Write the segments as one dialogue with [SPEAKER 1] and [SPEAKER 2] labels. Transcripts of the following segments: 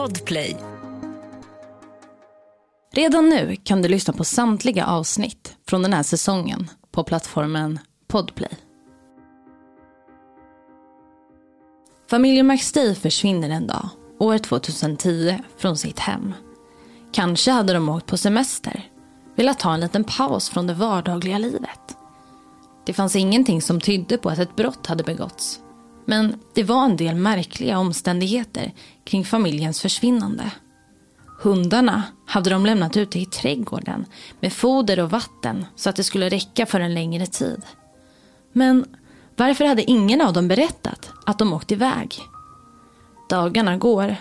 [SPEAKER 1] Podplay.
[SPEAKER 2] Redan nu kan du lyssna på samtliga avsnitt från den här säsongen på plattformen Podplay. Familjen McStay försvinner en dag, år 2010, från sitt hem. Kanske hade de åkt på semester, velat ta en liten paus från det vardagliga livet. Det fanns ingenting som tydde på att ett brott hade begåtts. Men det var en del märkliga omständigheter kring familjens försvinnande. Hundarna hade de lämnat ute i trädgården med foder och vatten så att det skulle räcka för en längre tid. Men varför hade ingen av dem berättat att de åkt iväg? Dagarna går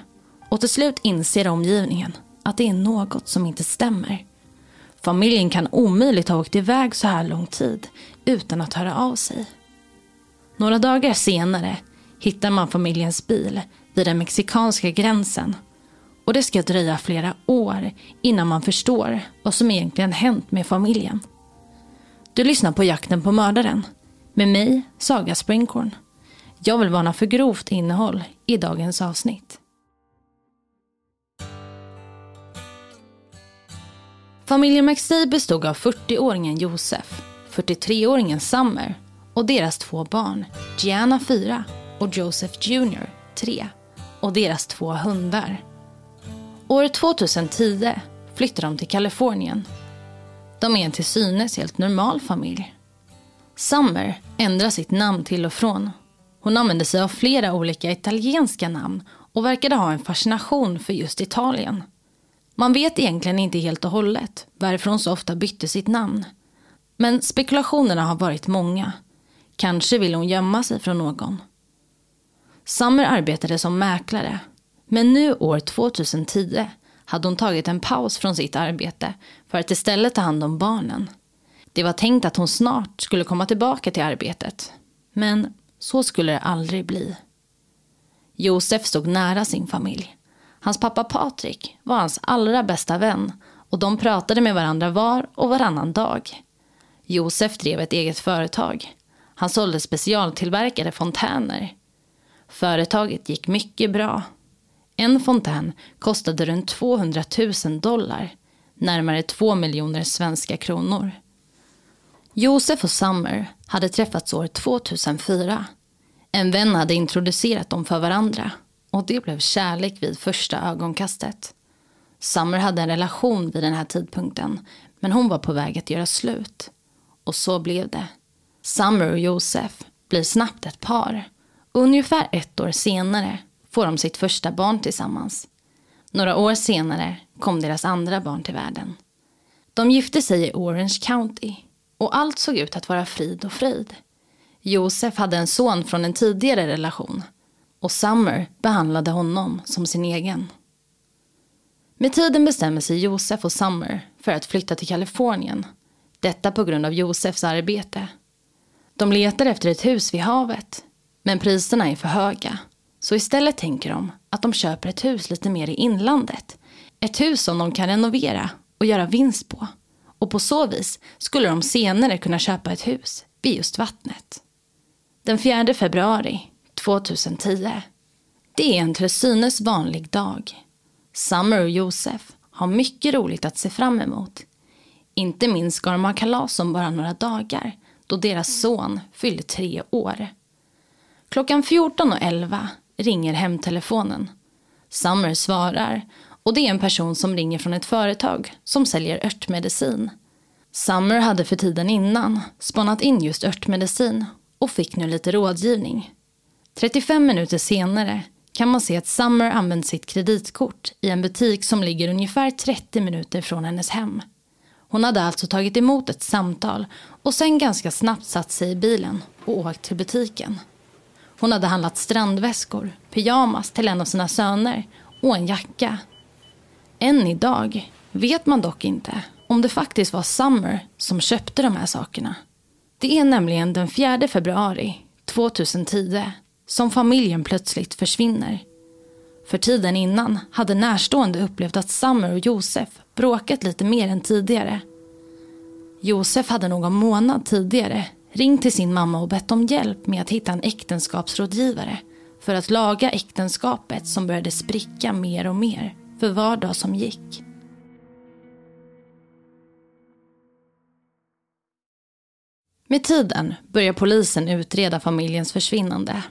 [SPEAKER 2] och till slut inser omgivningen att det är något som inte stämmer. Familjen kan omöjligt ha åkt iväg så här lång tid utan att höra av sig. Några dagar senare hittar man familjens bil vid den mexikanska gränsen. Och det ska dröja flera år innan man förstår vad som egentligen hänt med familjen. Du lyssnar på Jakten på mördaren med mig, Saga Springhorn. Jag vill varna för grovt innehåll i dagens avsnitt. Familjen McStay bestod av 40-åringen Josef, 43-åringen Summer och deras två barn, Gianna 4 och Joseph Jr 3 och deras två hundar. År 2010 flyttar de till Kalifornien. De är en till synes helt normal familj. Summer ändrar sitt namn till och från. Hon använder sig av flera olika italienska namn och verkade ha en fascination för just Italien. Man vet egentligen inte helt och hållet varför hon så ofta bytte sitt namn. Men spekulationerna har varit många. Kanske vill hon gömma sig från någon. Summer arbetade som mäklare. Men nu år 2010 hade hon tagit en paus från sitt arbete för att istället ta hand om barnen. Det var tänkt att hon snart skulle komma tillbaka till arbetet. Men så skulle det aldrig bli. Josef stod nära sin familj. Hans pappa Patrik var hans allra bästa vän och de pratade med varandra var och varannan dag. Josef drev ett eget företag. Han sålde specialtillverkade fontäner. Företaget gick mycket bra. En fontän kostade runt 200 000 dollar, närmare 2 miljoner svenska kronor. Josef och Summer hade träffats år 2004. En vän hade introducerat dem för varandra och det blev kärlek vid första ögonkastet. Summer hade en relation vid den här tidpunkten men hon var på väg att göra slut. Och så blev det. Summer och Josef blir snabbt ett par. Ungefär ett år senare får de sitt första barn tillsammans. Några år senare kom deras andra barn till världen. De gifte sig i Orange County och allt såg ut att vara frid och fröjd. Josef hade en son från en tidigare relation och Summer behandlade honom som sin egen. Med tiden bestämmer sig Josef och Summer för att flytta till Kalifornien. Detta på grund av Josefs arbete. De letar efter ett hus vid havet, men priserna är för höga. Så istället tänker de att de köper ett hus lite mer i inlandet. Ett hus som de kan renovera och göra vinst på. Och på så vis skulle de senare kunna köpa ett hus vid just vattnet. Den 4 februari 2010. Det är en till synes vanlig dag. Summer och Josef har mycket roligt att se fram emot. Inte minst ska de ha kalas om bara några dagar då deras son fyller tre år. Klockan 14.11 ringer hemtelefonen. Summer svarar och det är en person som ringer från ett företag som säljer örtmedicin. Summer hade för tiden innan spanat in just örtmedicin och fick nu lite rådgivning. 35 minuter senare kan man se att Summer använt sitt kreditkort i en butik som ligger ungefär 30 minuter från hennes hem. Hon hade alltså tagit emot ett samtal och sen ganska snabbt satt sig i bilen och åkt till butiken. Hon hade handlat strandväskor, pyjamas till en av sina söner och en jacka. Än idag vet man dock inte om det faktiskt var Summer som köpte de här sakerna. Det är nämligen den 4 februari 2010 som familjen plötsligt försvinner. För tiden innan hade närstående upplevt att Summer och Josef bråkat lite mer än tidigare. Josef hade någon månad tidigare ringt till sin mamma och bett om hjälp med att hitta en äktenskapsrådgivare för att laga äktenskapet som började spricka mer och mer för var dag som gick. Med tiden börjar polisen utreda familjens försvinnande.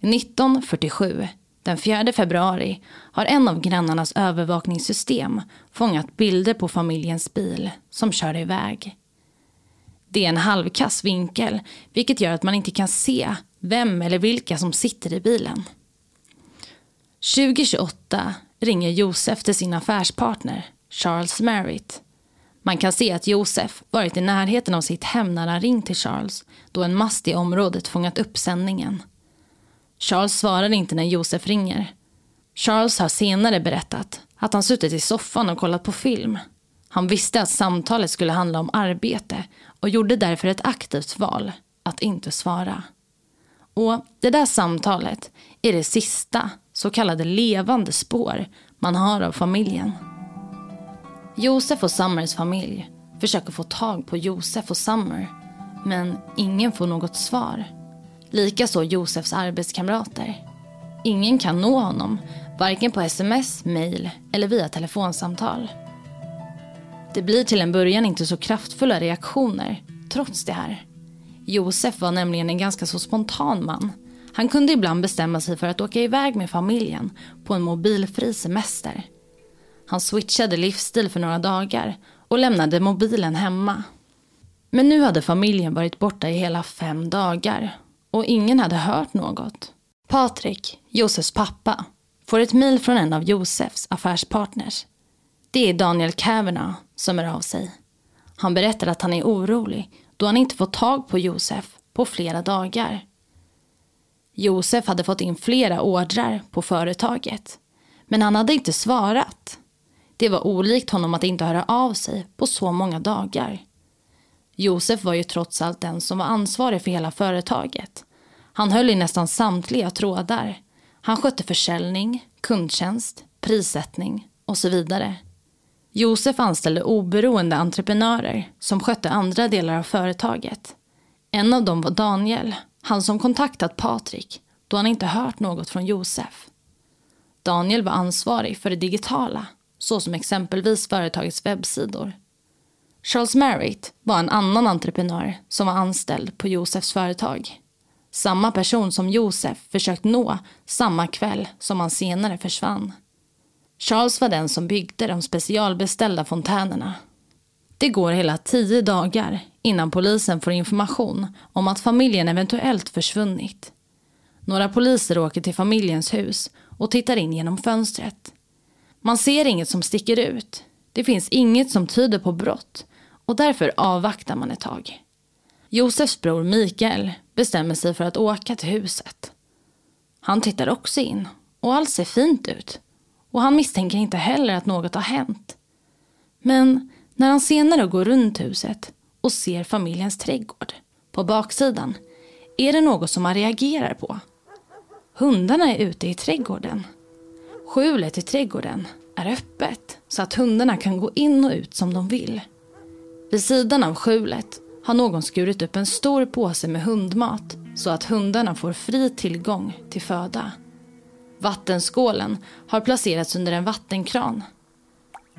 [SPEAKER 2] 1947, den 4 februari, har en av grannarnas övervakningssystem fångat bilder på familjens bil som kör iväg. Det är en halvkass vinkel, vilket gör att man inte kan se vem eller vilka som sitter i bilen. 2028 ringer Josef till sin affärspartner Charles Merritt. Man kan se att Josef varit i närheten av sitt hem när han ringt till Charles då en mast i området fångat upp sändningen. Charles svarar inte när Josef ringer. Charles har senare berättat att han suttit i soffan och kollat på film. Han visste att samtalet skulle handla om arbete och gjorde därför ett aktivt val att inte svara. Och det där samtalet är det sista så kallade levande spår man har av familjen. Josef och Summers familj försöker få tag på Josef och Summer men ingen får något svar. Likaså Josefs arbetskamrater. Ingen kan nå honom, varken på sms, mail eller via telefonsamtal. Det blir till en början inte så kraftfulla reaktioner, trots det här. Josef var nämligen en ganska så spontan man. Han kunde ibland bestämma sig för att åka iväg med familjen på en mobilfri semester. Han switchade livsstil för några dagar och lämnade mobilen hemma. Men nu hade familjen varit borta i hela fem dagar och ingen hade hört något. Patrik, Josefs pappa, får ett mejl från en av Josefs affärspartners. Det är Daniel Kavanaugh som är av sig. Han berättar att han är orolig då han inte fått tag på Josef på flera dagar. Josef hade fått in flera ordrar på företaget. Men han hade inte svarat. Det var olikt honom att inte höra av sig på så många dagar. Josef var ju trots allt den som var ansvarig för hela företaget. Han höll i nästan samtliga trådar. Han skötte försäljning, kundtjänst, prissättning och så vidare. Josef anställde oberoende entreprenörer som skötte andra delar av företaget. En av dem var Daniel, han som kontaktat Patrik då han inte hört något från Josef. Daniel var ansvarig för det digitala, såsom exempelvis företagets webbsidor. Charles Merritt var en annan entreprenör som var anställd på Josefs företag. Samma person som Josef försökt nå samma kväll som han senare försvann. Charles var den som byggde de specialbeställda fontänerna. Det går hela tio dagar innan polisen får information om att familjen eventuellt försvunnit. Några poliser åker till familjens hus och tittar in genom fönstret. Man ser inget som sticker ut. Det finns inget som tyder på brott och därför avvaktar man ett tag. Josefs bror Mikael bestämmer sig för att åka till huset. Han tittar också in och allt ser fint ut och han misstänker inte heller att något har hänt. Men när han senare går runt huset och ser familjens trädgård på baksidan är det något som han reagerar på. Hundarna är ute i trädgården. Skjulet i trädgården är öppet så att hundarna kan gå in och ut som de vill. Vid sidan av skjulet har någon skurit upp en stor påse med hundmat så att hundarna får fri tillgång till föda. Vattenskålen har placerats under en vattenkran.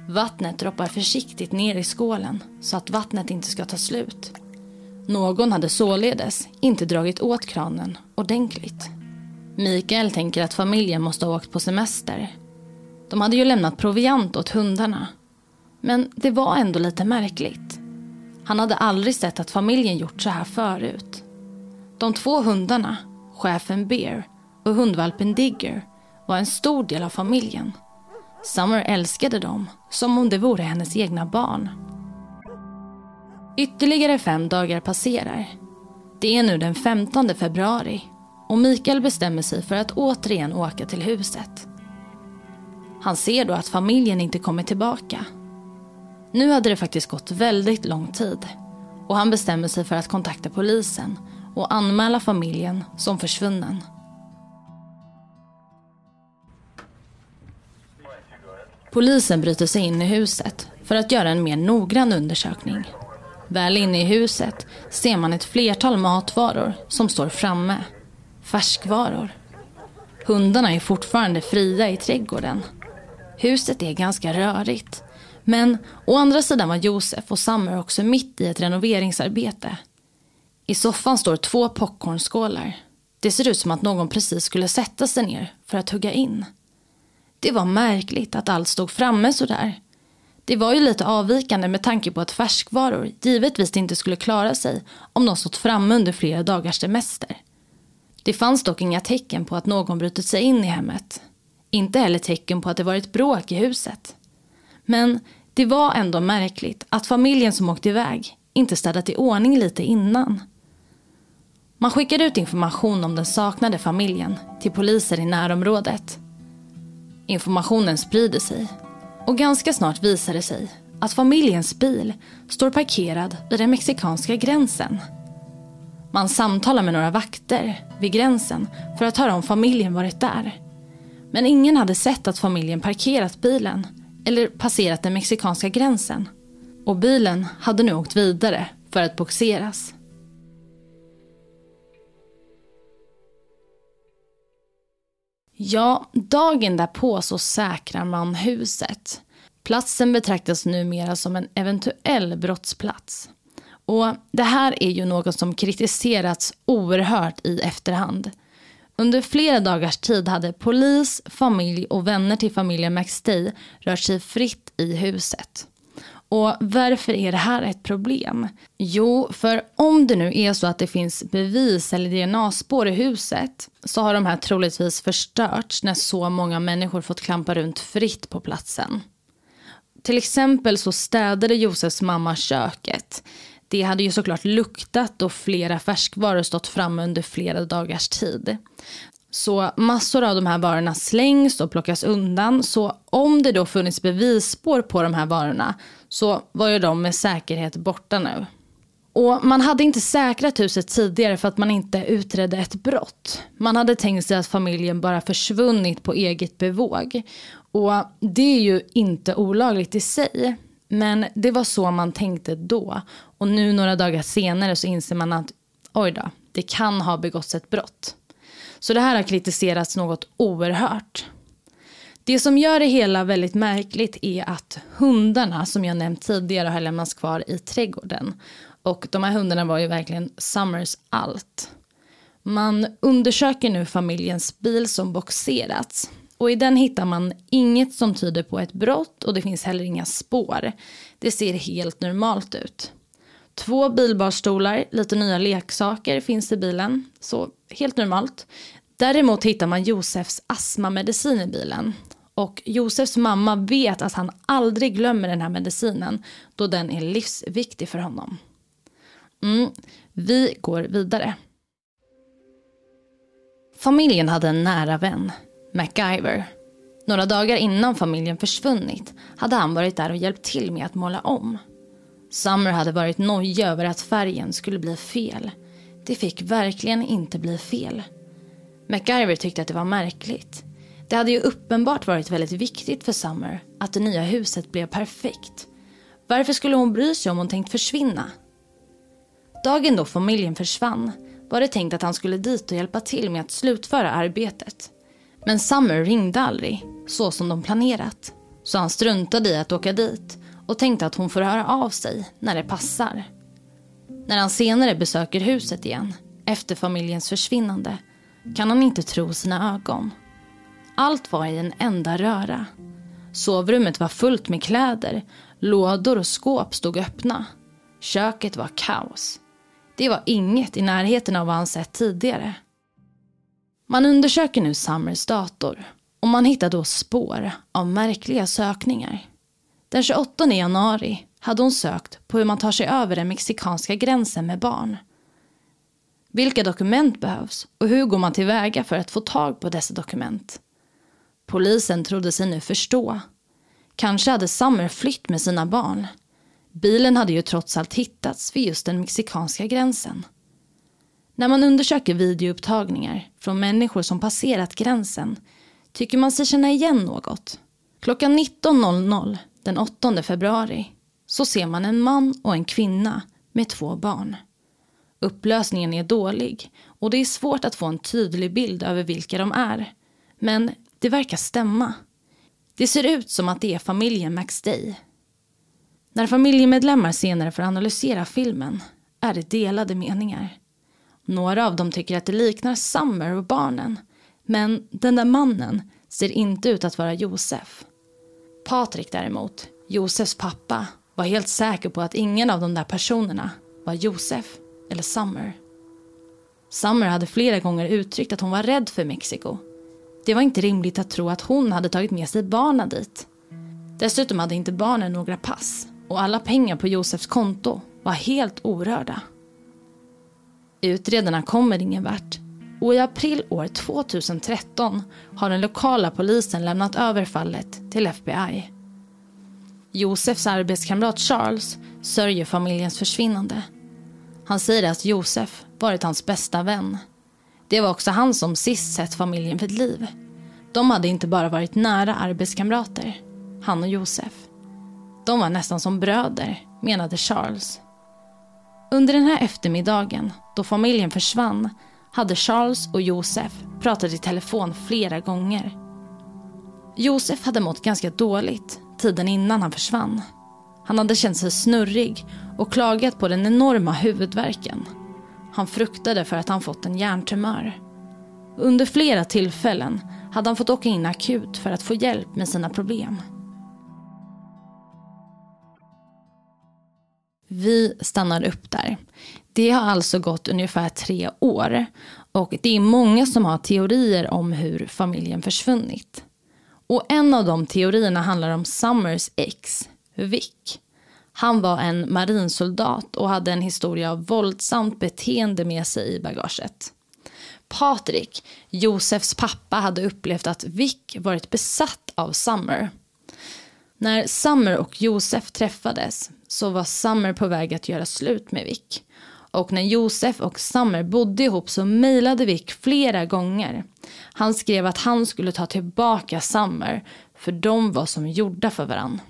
[SPEAKER 2] Vattnet droppar försiktigt ner i skålen så att vattnet inte ska ta slut. Någon hade således inte dragit åt kranen ordentligt. Mikael tänker att familjen måste ha åkt på semester. De hade ju lämnat proviant åt hundarna. Men det var ändå lite märkligt. Han hade aldrig sett att familjen gjort så här förut. De två hundarna, chefen Bear och hundvalpen Digger, var en stor del av familjen. Summer älskade dem som om det vore hennes egna barn. Ytterligare fem dagar passerar. Det är nu den 15 februari och Mikael bestämmer sig för att återigen åka till huset. Han ser då att familjen inte kommer tillbaka. Nu hade det faktiskt gått väldigt lång tid och han bestämmer sig för att kontakta polisen och anmäla familjen som försvunnen. Polisen bryter sig in i huset för att göra en mer noggrann undersökning. Väl inne i huset ser man ett flertal matvaror som står framme. Färskvaror. Hundarna är fortfarande fria i trädgården. Huset är ganska rörigt. Men å andra sidan var Josef och Summer också mitt i ett renoveringsarbete. I soffan står två popcornskålar. Det ser ut som att någon precis skulle sätta sig ner för att hugga in. Det var märkligt att allt stod framme sådär. Det var ju lite avvikande med tanke på att färskvaror givetvis inte skulle klara sig om de stått framme under flera dagars semester. Det fanns dock inga tecken på att någon brutit sig in i hemmet. Inte heller tecken på att det varit bråk i huset. Men det var ändå märkligt att familjen som åkte iväg inte städat i ordning lite innan. Man skickade ut information om den saknade familjen till poliser i närområdet. Informationen sprider sig och ganska snart visar det sig att familjens bil står parkerad vid den mexikanska gränsen. Man samtalar med några vakter vid gränsen för att höra om familjen varit där. Men ingen hade sett att familjen parkerat bilen eller passerat den mexikanska gränsen. Och bilen hade nu åkt vidare för att boxeras. Ja, dagen därpå så säkrar man huset. Platsen betraktas numera som en eventuell brottsplats. Och Det här är ju något som kritiserats oerhört i efterhand. Under flera dagars tid hade polis, familj och vänner till familjen McStay rört sig fritt i huset. Och varför är det här ett problem? Jo, för om det nu är så att det finns bevis eller DNA-spår i huset så har de här troligtvis förstörts när så många människor fått klampa runt fritt på platsen. Till exempel så städade Josefs mamma köket. Det hade ju såklart luktat och flera färskvaror stått framme under flera dagars tid. Så massor av de här varorna slängs och plockas undan. Så om det då funnits bevisspår på de här varorna så var ju de med säkerhet borta nu. Och man hade inte säkrat huset tidigare för att man inte utredde ett brott. Man hade tänkt sig att familjen bara försvunnit på eget bevåg. Och det är ju inte olagligt i sig. Men det var så man tänkte då. Och nu några dagar senare så inser man att oj då, det kan ha begåtts ett brott. Så det här har kritiserats något oerhört. Det som gör det hela väldigt märkligt är att hundarna som jag nämnt tidigare har lämnats kvar i trädgården. Och de här hundarna var ju verkligen Summers allt. Man undersöker nu familjens bil som boxerats. Och i den hittar man inget som tyder på ett brott och det finns heller inga spår. Det ser helt normalt ut. Två bilbarstolar, lite nya leksaker finns i bilen. Så helt normalt. Däremot hittar man Josefs astmamedicin i bilen. Och Josefs mamma vet att han aldrig glömmer den här medicinen då den är livsviktig för honom. Mm, vi går vidare. Familjen hade en nära vän, MacGyver. Några dagar innan familjen försvunnit hade han varit där och hjälpt till med att måla om. Summer hade varit nojig över att färgen skulle bli fel. Det fick verkligen inte bli fel. MacGyver tyckte att det var märkligt. Det hade ju uppenbart varit väldigt viktigt för Summer att det nya huset blev perfekt. Varför skulle hon bry sig om hon tänkt försvinna? Dagen då familjen försvann var det tänkt att han skulle dit och hjälpa till med att slutföra arbetet. Men Summer ringde aldrig, så som de planerat. Så han struntade i att åka dit och tänkte att hon får höra av sig när det passar. När han senare besöker huset igen, efter familjens försvinnande, kan han inte tro sina ögon. Allt var i en enda röra. Sovrummet var fullt med kläder, lådor och skåp stod öppna. Köket var kaos. Det var inget i närheten av vad han sett tidigare. Man undersöker nu Summers dator och man hittar då spår av märkliga sökningar. Den 28 januari hade hon sökt på hur man tar sig över den mexikanska gränsen med barn. Vilka dokument behövs och hur går man tillväga för att få tag på dessa dokument? Polisen trodde sig nu förstå. Kanske hade Summer flytt med sina barn. Bilen hade ju trots allt hittats vid just den mexikanska gränsen. När man undersöker videoupptagningar från människor som passerat gränsen tycker man sig känna igen något. Klockan 19.00 den 8 februari så ser man en man och en kvinna med två barn. Upplösningen är dålig och det är svårt att få en tydlig bild över vilka de är. Men det verkar stämma. Det ser ut som att det är familjen McStay. När familjemedlemmar senare får analysera filmen är det delade meningar. Några av dem tycker att det liknar Summer och barnen. Men den där mannen ser inte ut att vara Josef. Patrik däremot, Josefs pappa, var helt säker på att ingen av de där personerna var Josef eller Summer. Summer hade flera gånger uttryckt att hon var rädd för Mexiko. Det var inte rimligt att tro att hon hade tagit med sig barnen dit. Dessutom hade inte barnen några pass och alla pengar på Josefs konto var helt orörda. Utredarna kommer ingen vart och i april år 2013 har den lokala polisen lämnat över fallet till FBI. Josefs arbetskamrat Charles sörjer familjens försvinnande. Han säger att Josef varit hans bästa vän. Det var också han som sist sett familjen vid liv. De hade inte bara varit nära arbetskamrater, han och Josef. De var nästan som bröder, menade Charles. Under den här eftermiddagen, då familjen försvann, hade Charles och Josef pratat i telefon flera gånger. Josef hade mått ganska dåligt tiden innan han försvann. Han hade känt sig snurrig och klagat på den enorma huvudvärken. Han fruktade för att han fått en hjärntumör. Under flera tillfällen hade han fått åka in akut för att få hjälp med sina problem. Vi stannar upp där. Det har alltså gått ungefär tre år och det är många som har teorier om hur familjen försvunnit. Och en av de teorierna handlar om Summers ex, Vic. Han var en marinsoldat och hade en historia av våldsamt beteende med sig i bagaget. Patrik, Josefs pappa, hade upplevt att Vic varit besatt av Summer. När Summer och Josef träffades så var Summer på väg att göra slut med Vic. Och när Josef och Summer bodde ihop så mejlade Vic flera gånger. Han skrev att han skulle ta tillbaka Summer för de var som gjorda för varann.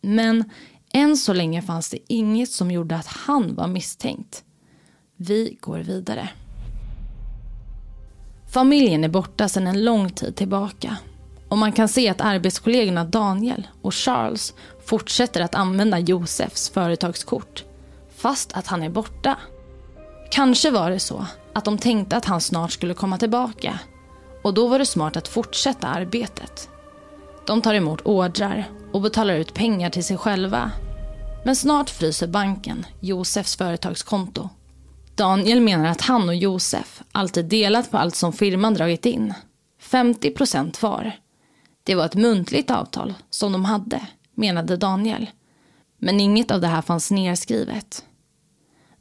[SPEAKER 2] Men än så länge fanns det inget som gjorde att han var misstänkt. Vi går vidare. Familjen är borta sedan en lång tid tillbaka. Och man kan se att arbetskollegorna Daniel och Charles fortsätter att använda Josefs företagskort. Fast att han är borta. Kanske var det så att de tänkte att han snart skulle komma tillbaka. Och då var det smart att fortsätta arbetet. De tar emot ordrar och betalar ut pengar till sig själva. Men snart fryser banken Josefs företagskonto. Daniel menar att han och Josef alltid delat på allt som firman dragit in. 50 procent var. Det var ett muntligt avtal som de hade, menade Daniel. Men inget av det här fanns nedskrivet.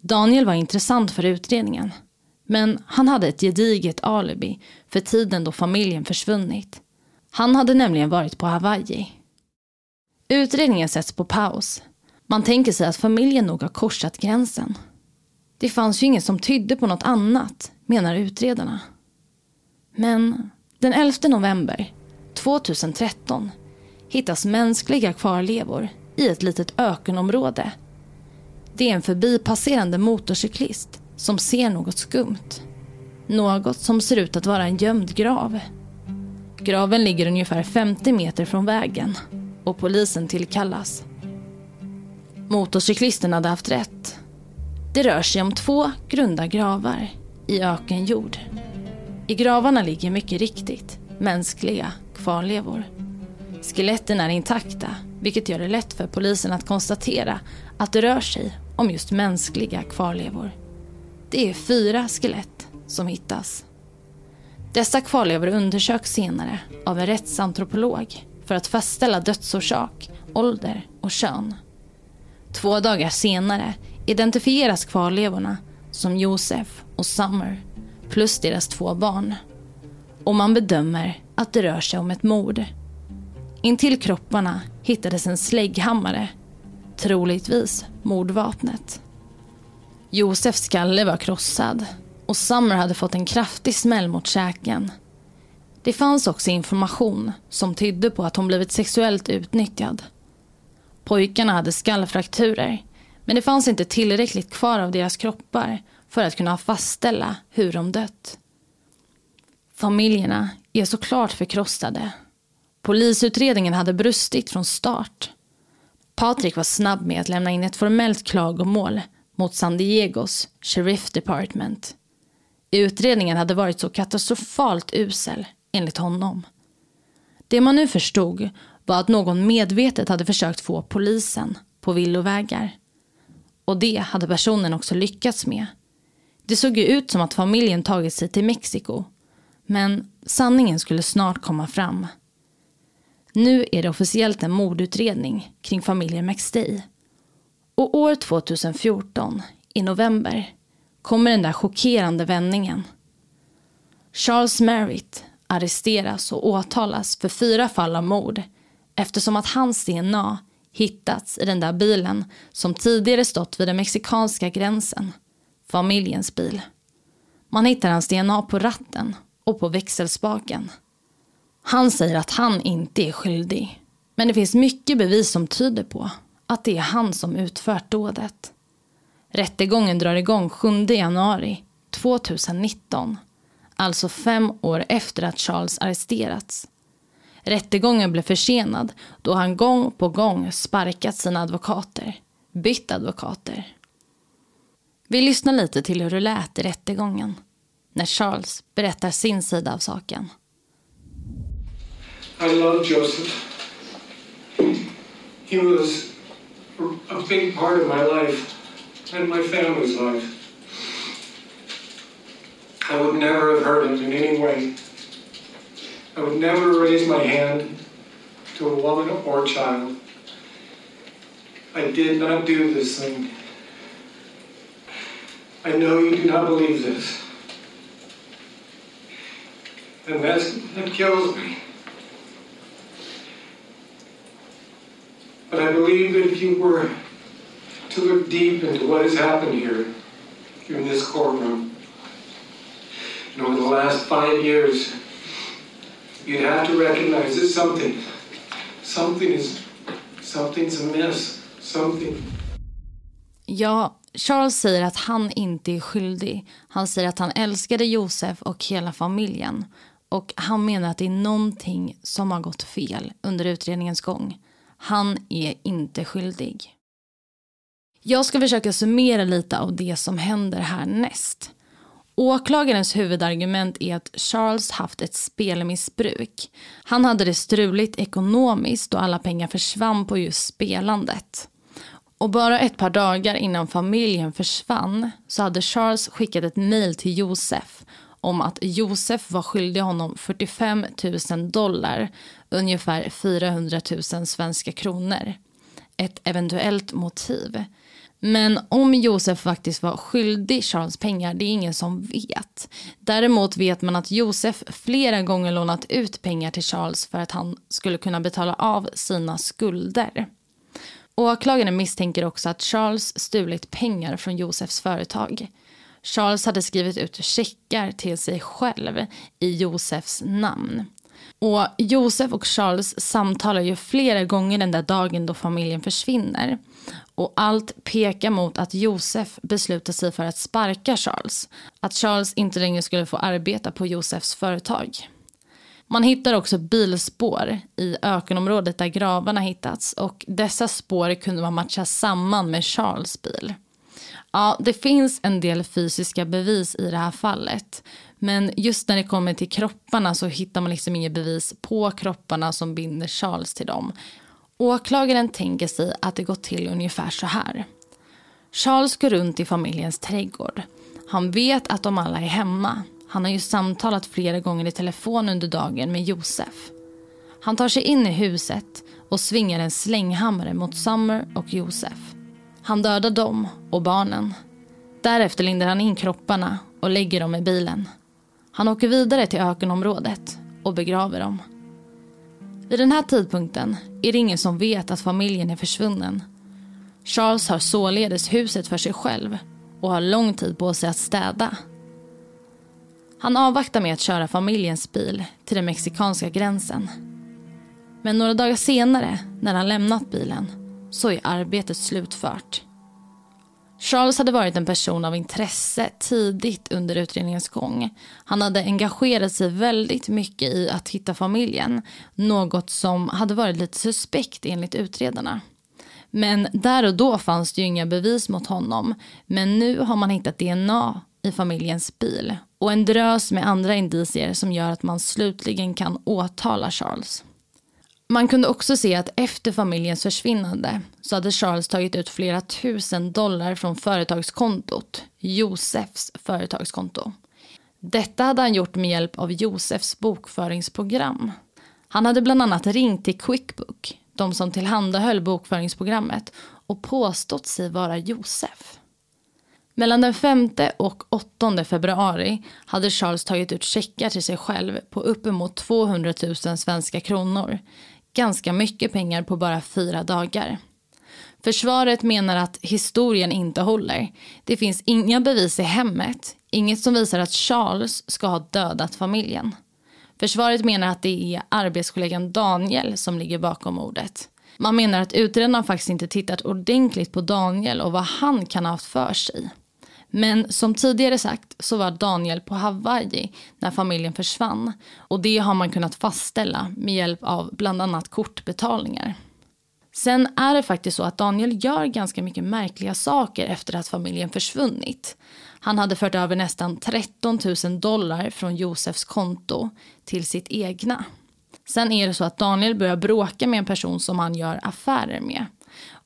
[SPEAKER 2] Daniel var intressant för utredningen. Men han hade ett gediget alibi för tiden då familjen försvunnit. Han hade nämligen varit på Hawaii. Utredningen sätts på paus. Man tänker sig att familjen nog har korsat gränsen. Det fanns ju inget som tydde på något annat, menar utredarna. Men den 11 november 2013 hittas mänskliga kvarlevor i ett litet ökenområde. Det är en förbipasserande motorcyklist som ser något skumt. Något som ser ut att vara en gömd grav. Graven ligger ungefär 50 meter från vägen och polisen tillkallas. Motorcyklisten hade haft rätt. Det rör sig om två grunda gravar i ökenjord. I gravarna ligger mycket riktigt mänskliga kvarlevor. Skeletten är intakta, vilket gör det lätt för polisen att konstatera att det rör sig om just mänskliga kvarlevor. Det är fyra skelett som hittas. Dessa kvarlevor undersöks senare av en rättsantropolog för att fastställa dödsorsak, ålder och kön. Två dagar senare identifieras kvarlevorna som Josef och Summer plus deras två barn. Och man bedömer att det rör sig om ett mord. Intill kropparna hittades en slägghammare, troligtvis mordvapnet. Josefs skalle var krossad och Summer hade fått en kraftig smäll mot käken. Det fanns också information som tydde på att hon blivit sexuellt utnyttjad. Pojkarna hade skallfrakturer men det fanns inte tillräckligt kvar av deras kroppar för att kunna fastställa hur de dött. Familjerna är såklart förkrossade. Polisutredningen hade brustit från start. Patrik var snabb med att lämna in ett formellt klagomål mot San Diegos Sheriff Department. Utredningen hade varit så katastrofalt usel, enligt honom. Det man nu förstod var att någon medvetet hade försökt få polisen på villovägar. Och det hade personen också lyckats med. Det såg ju ut som att familjen tagit sig till Mexiko. Men sanningen skulle snart komma fram. Nu är det officiellt en mordutredning kring familjen McStay. Och år 2014, i november, kommer den där chockerande vändningen. Charles Merritt arresteras och åtalas för fyra fall av mord eftersom att hans DNA hittats i den där bilen som tidigare stått vid den mexikanska gränsen. Familjens bil. Man hittar hans DNA på ratten och på växelspaken. Han säger att han inte är skyldig. Men det finns mycket bevis som tyder på att det är han som utfört dådet. Rättegången drar igång 7 januari 2019. Alltså fem år efter att Charles arresterats. Rättegången blev försenad då han gång på gång sparkat sina advokater, bytt advokater. Vi lyssnar lite till hur det lät i rättegången när Charles berättar sin sida av saken.
[SPEAKER 1] I love Joseph. He was a big part of my life and my family's life. I would never have hurt him in any way. I would never raise my hand to a woman or child. I did not do this thing. I know you do not believe this. And that's, that kills me. But I believe that if you were to look deep into what has happened here, in this courtroom, and over the last five years, you'd have to recognize that something, something is, something's amiss, something.
[SPEAKER 2] Ja, Charles säger att han inte är skyldig. Han säger att han älskade Josef och hela familjen. Och han menar att det är någonting som har gått fel under utredningens gång. Han är inte skyldig. Jag ska försöka summera lite av det som händer härnäst. Åklagarens huvudargument är att Charles haft ett spelmissbruk. Han hade det struligt ekonomiskt och alla pengar försvann på just spelandet. Och bara ett par dagar innan familjen försvann så hade Charles skickat ett mejl till Josef om att Josef var skyldig honom 45 000 dollar, ungefär 400 000 svenska kronor. Ett eventuellt motiv. Men om Josef faktiskt var skyldig Charles pengar, det är ingen som vet. Däremot vet man att Josef flera gånger lånat ut pengar till Charles för att han skulle kunna betala av sina skulder. Åklagaren misstänker också att Charles stulit pengar från Josefs företag. Charles hade skrivit ut checkar till sig själv i Josefs namn. Och Josef och Charles samtalar ju flera gånger den där dagen då familjen försvinner. Och allt pekar mot att Josef beslutar sig för att sparka Charles. Att Charles inte längre skulle få arbeta på Josefs företag. Man hittar också bilspår i ökenområdet där gravarna hittats och dessa spår kunde man matcha samman med Charles bil. Ja, det finns en del fysiska bevis i det här fallet. Men just när det kommer till kropparna så hittar man liksom inget bevis på kropparna som binder Charles till dem. Åklagaren tänker sig att det gått till ungefär så här. Charles går runt i familjens trädgård. Han vet att de alla är hemma. Han har ju samtalat flera gånger i telefon under dagen med Josef. Han tar sig in i huset och svingar en slänghammare mot Summer och Josef. Han dödar dem och barnen. Därefter lindar han in kropparna och lägger dem i bilen. Han åker vidare till ökenområdet och begraver dem. Vid den här tidpunkten är det ingen som vet att familjen är försvunnen. Charles har således huset för sig själv och har lång tid på sig att städa. Han avvaktar med att köra familjens bil till den mexikanska gränsen. Men några dagar senare, när han lämnat bilen, så är arbetet slutfört. Charles hade varit en person av intresse tidigt under utredningens gång. Han hade engagerat sig väldigt mycket i att hitta familjen. Något som hade varit lite suspekt enligt utredarna. Men där och då fanns det ju inga bevis mot honom. Men nu har man hittat DNA i familjens bil och en drös med andra indicier som gör att man slutligen kan åtala Charles. Man kunde också se att efter familjens försvinnande så hade Charles tagit ut flera tusen dollar från företagskontot, Josefs företagskonto. Detta hade han gjort med hjälp av Josefs bokföringsprogram. Han hade bland annat ringt till Quickbook, de som tillhandahöll bokföringsprogrammet och påstått sig vara Josef. Mellan den 5 och 8 februari hade Charles tagit ut checkar till sig själv på uppemot 200 000 svenska kronor ganska mycket pengar på bara fyra dagar. Försvaret menar att historien inte håller. Det finns inga bevis i hemmet, inget som visar att Charles ska ha dödat familjen. Försvaret menar att det är arbetskollegan Daniel som ligger bakom mordet. Man menar att utredarna faktiskt inte tittat ordentligt på Daniel och vad han kan ha haft för sig. Men som tidigare sagt så var Daniel på Hawaii när familjen försvann. Och det har man kunnat fastställa med hjälp av bland annat kortbetalningar. Sen är det faktiskt så att Daniel gör ganska mycket märkliga saker efter att familjen försvunnit. Han hade fört över nästan 13 000 dollar från Josefs konto till sitt egna. Sen är det så att Daniel börjar bråka med en person som han gör affärer med.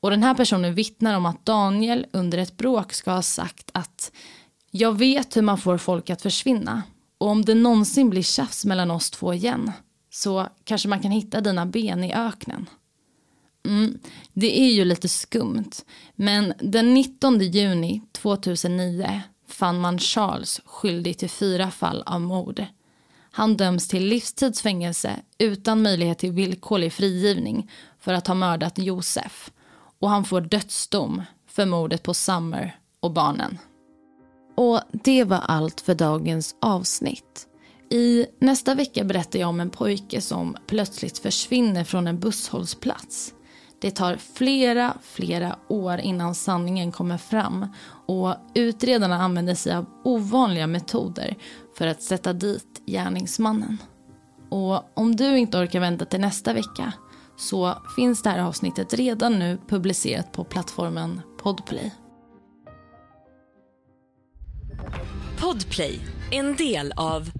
[SPEAKER 2] Och den här personen vittnar om att Daniel under ett bråk ska ha sagt att jag vet hur man får folk att försvinna och om det någonsin blir tjafs mellan oss två igen så kanske man kan hitta dina ben i öknen. Mm, det är ju lite skumt, men den 19 juni 2009 fann man Charles skyldig till fyra fall av mord. Han döms till livstidsfängelse utan möjlighet till villkorlig frigivning för att ha mördat Josef och han får dödsdom för mordet på Summer och barnen. Och det var allt för dagens avsnitt. I nästa vecka berättar jag om en pojke som plötsligt försvinner från en busshållplats. Det tar flera, flera år innan sanningen kommer fram och utredarna använder sig av ovanliga metoder för att sätta dit gärningsmannen. Och om du inte orkar vänta till nästa vecka så finns det här avsnittet redan nu publicerat på plattformen Podplay.
[SPEAKER 3] Podplay, en del av